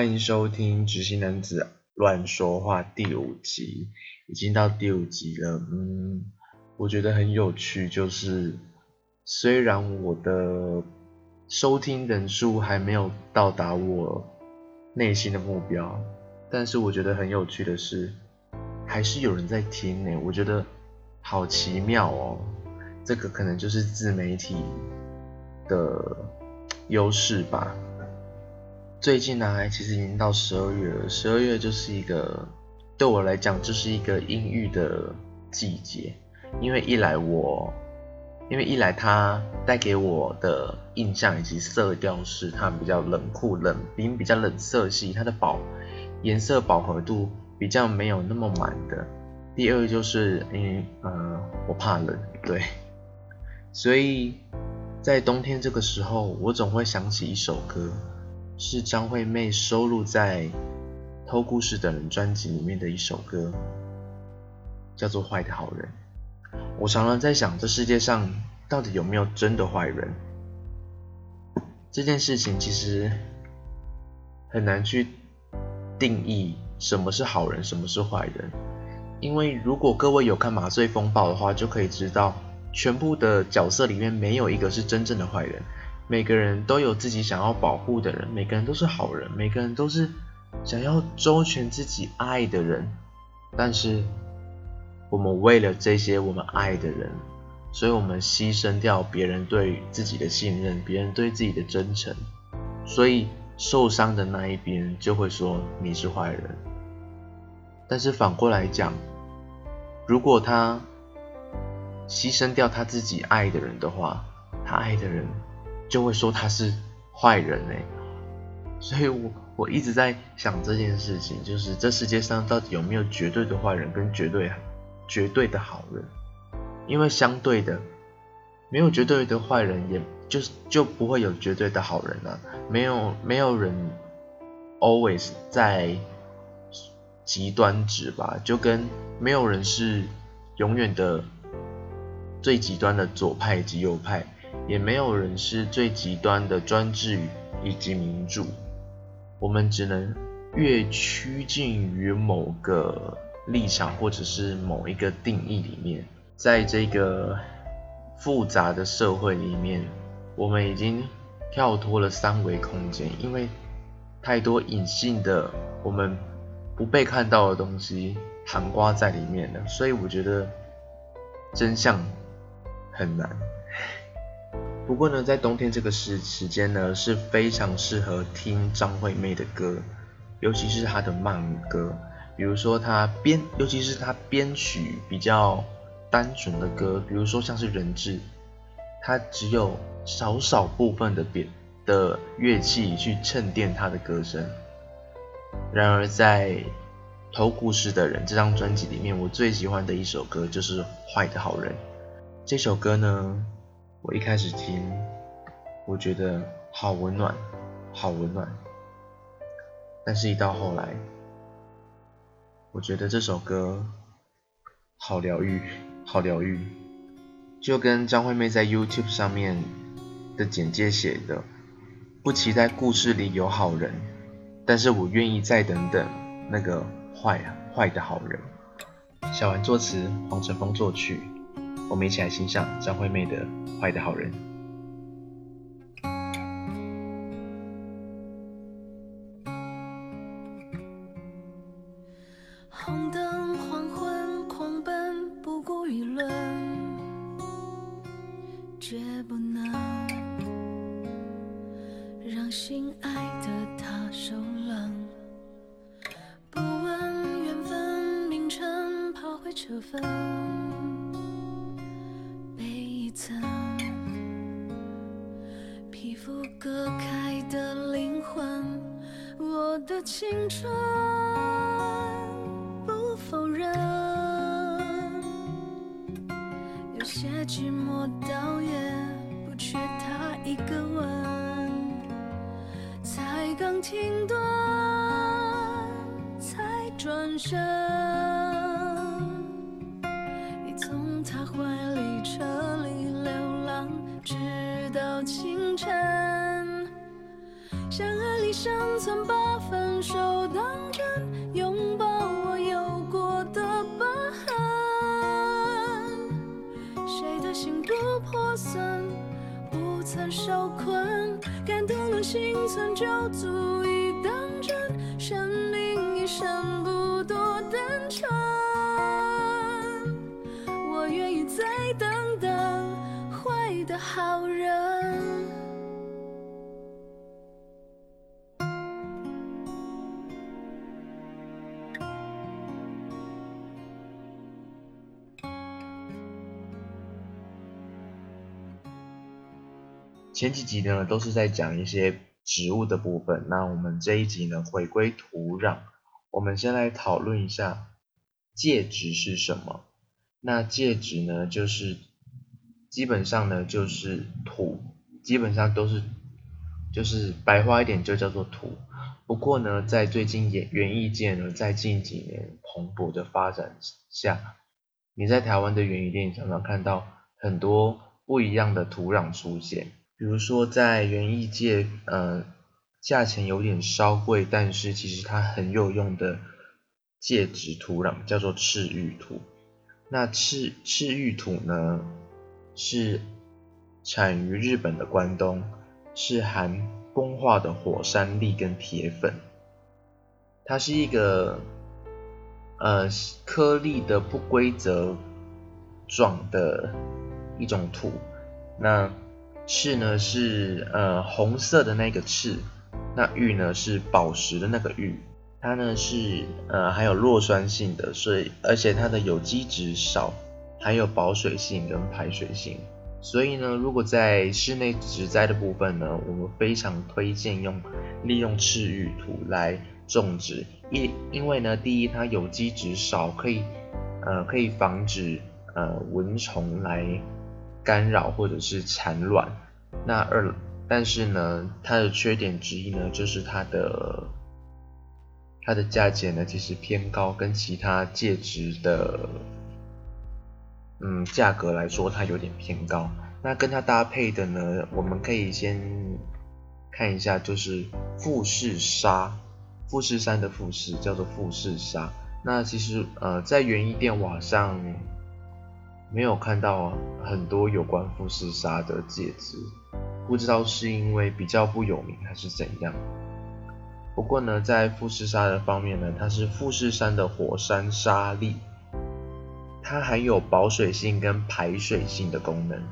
欢迎收听《执行男子乱说话》第五集，已经到第五集了。嗯，我觉得很有趣，就是虽然我的收听人数还没有到达我内心的目标，但是我觉得很有趣的是，还是有人在听呢。我觉得好奇妙哦，这个可能就是自媒体的优势吧。最近呢，其实已经到十二月了。十二月就是一个对我来讲，就是一个阴郁的季节。因为一来我，因为一来它带给我的印象以及色调是它比较冷酷、冷冰，比较冷色系，它的饱颜色饱和度比较没有那么满的。第二就是因为呃我怕冷，对，所以在冬天这个时候，我总会想起一首歌。是张惠妹收录在《偷故事的人》专辑里面的一首歌，叫做《坏的好人》。我常常在想，这世界上到底有没有真的坏人？这件事情其实很难去定义什么是好人，什么是坏人。因为如果各位有看《麻醉风暴》的话，就可以知道，全部的角色里面没有一个是真正的坏人。每个人都有自己想要保护的人，每个人都是好人，每个人都是想要周全自己爱的人。但是，我们为了这些我们爱的人，所以我们牺牲掉别人对自己的信任，别人对自己的真诚，所以受伤的那一边就会说你是坏人。但是反过来讲，如果他牺牲掉他自己爱的人的话，他爱的人。就会说他是坏人哎，所以我我一直在想这件事情，就是这世界上到底有没有绝对的坏人跟绝对绝对的好人？因为相对的，没有绝对的坏人，也就是就不会有绝对的好人了。没有没有人 always 在极端值吧，就跟没有人是永远的最极端的左派及右派。也没有人是最极端的专制以及民主，我们只能越趋近于某个立场或者是某一个定义里面，在这个复杂的社会里面，我们已经跳脱了三维空间，因为太多隐性的我们不被看到的东西含刮在里面了，所以我觉得真相很难。不过呢，在冬天这个时时间呢，是非常适合听张惠妹的歌，尤其是她的慢歌，比如说她编，尤其是她编曲比较单纯的歌，比如说像是人质，她只有少少部分的编的乐器去衬垫她的歌声。然而在偷故事的人这张专辑里面，我最喜欢的一首歌就是《坏的好人》。这首歌呢。我一开始听，我觉得好温暖，好温暖。但是，一到后来，我觉得这首歌好疗愈，好疗愈。就跟张惠妹在 YouTube 上面的简介写的：“不期待故事里有好人，但是我愿意再等等那个坏坏的好人。”小丸作词，黄晨峰作曲。我们一起来欣赏张惠妹的《坏的好人》。红灯黄昏，狂奔不顾舆论，绝不能让心爱的他受冷。不问缘分名称，跑回车坟。青春不否认，有些寂寞倒也不缺他一个吻。才刚停顿，才转身。你从他怀里撤离，流浪，直到清晨，像爱里生存。手当真，拥抱我有过的疤痕。谁的心不破损，不曾受困，感动了心存就足以当真。生命一生前几集呢都是在讲一些植物的部分，那我们这一集呢回归土壤，我们先来讨论一下介质是什么。那介质呢就是基本上呢就是土，基本上都是就是白话一点就叫做土。不过呢在最近演园艺界呢在近几年蓬勃的发展下，你在台湾的园艺店常常看到很多不一样的土壤出现。比如说在园艺界，呃，价钱有点稍贵，但是其实它很有用的介质土壤叫做赤玉土。那赤赤玉土呢，是产于日本的关东，是含风化的火山粒跟铁粉。它是一个呃颗粒的不规则状的一种土。那赤呢是呃红色的那个赤，那玉呢是宝石的那个玉，它呢是呃还有弱酸性的，所以而且它的有机质少，还有保水性跟排水性，所以呢如果在室内植栽的部分呢，我们非常推荐用利用赤玉土来种植，因因为呢第一它有机质少，可以呃可以防止呃蚊虫来。干扰或者是产卵，那二，但是呢，它的缺点之一呢，就是它的它的价钱呢其实偏高，跟其他介质的嗯价格来说，它有点偏高。那跟它搭配的呢，我们可以先看一下，就是富士沙，富士山的富士叫做富士沙。那其实呃在园艺店网上。没有看到啊很多有关富士沙的介质，不知道是因为比较不有名还是怎样。不过呢，在富士沙的方面呢，它是富士山的火山沙粒，它含有保水性跟排水性的功能。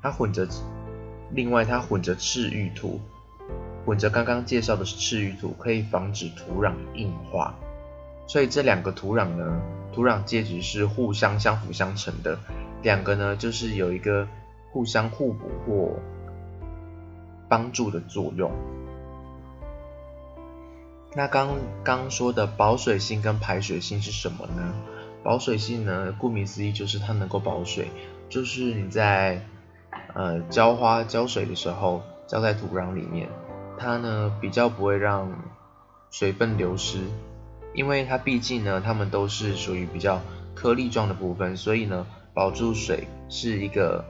它混着，另外它混着赤玉土，混着刚刚介绍的赤玉土，可以防止土壤硬化。所以这两个土壤呢，土壤介质是互相相辅相成的，两个呢就是有一个互相互补或帮助的作用。那刚刚说的保水性跟排水性是什么呢？保水性呢，顾名思义就是它能够保水，就是你在呃浇花浇水的时候浇在土壤里面，它呢比较不会让水分流失。因为它毕竟呢，它们都是属于比较颗粒状的部分，所以呢，保住水是一个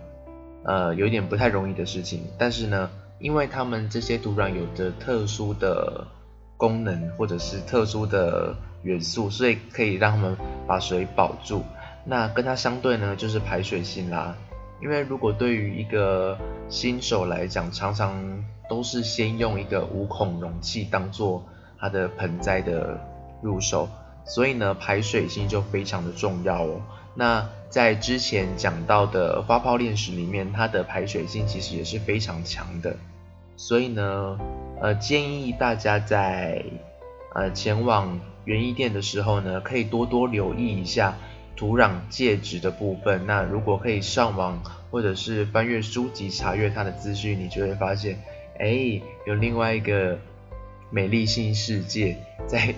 呃有点不太容易的事情。但是呢，因为它们这些土壤有着特殊的功能或者是特殊的元素，所以可以让它们把水保住。那跟它相对呢，就是排水性啦。因为如果对于一个新手来讲，常常都是先用一个无孔容器当做它的盆栽的。入手，所以呢，排水性就非常的重要哦。那在之前讲到的发泡炼石里面，它的排水性其实也是非常强的。所以呢，呃，建议大家在呃前往园艺店的时候呢，可以多多留意一下土壤介质的部分。那如果可以上网或者是翻阅书籍查阅它的资讯，你就会发现，哎，有另外一个美丽新世界在。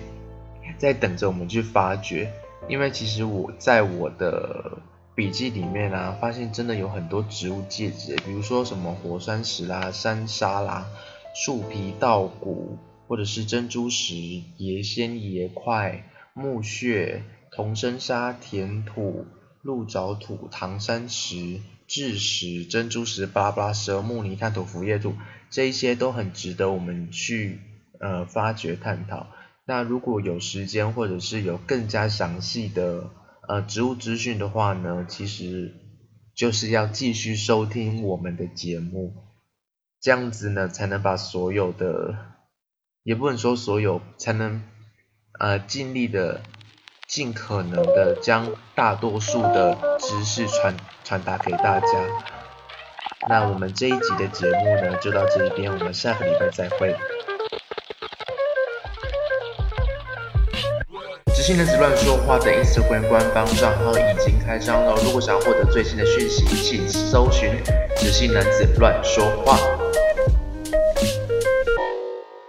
在等着我们去发掘，因为其实我在我的笔记里面啊，发现真的有很多植物介质，比如说什么火山石啦、山沙啦、树皮稻谷，或者是珍珠石、椰仙、椰块、木屑、铜生砂、田土、鹿沼土、唐山石、蛭石、珍珠石、巴拉巴拉石、木泥炭土、腐叶土，这一些都很值得我们去呃发掘探讨。那如果有时间或者是有更加详细的呃植物资讯的话呢，其实就是要继续收听我们的节目，这样子呢才能把所有的，也不能说所有，才能呃尽力的。尽可能的将大多数的知识传传达给大家。那我们这一集的节目呢，就到这一边，我们下个礼拜再会。直性男子乱说话的 Instagram 官方账号已经开张了，如果想要获得最新的讯息，请搜寻直性男子乱说话。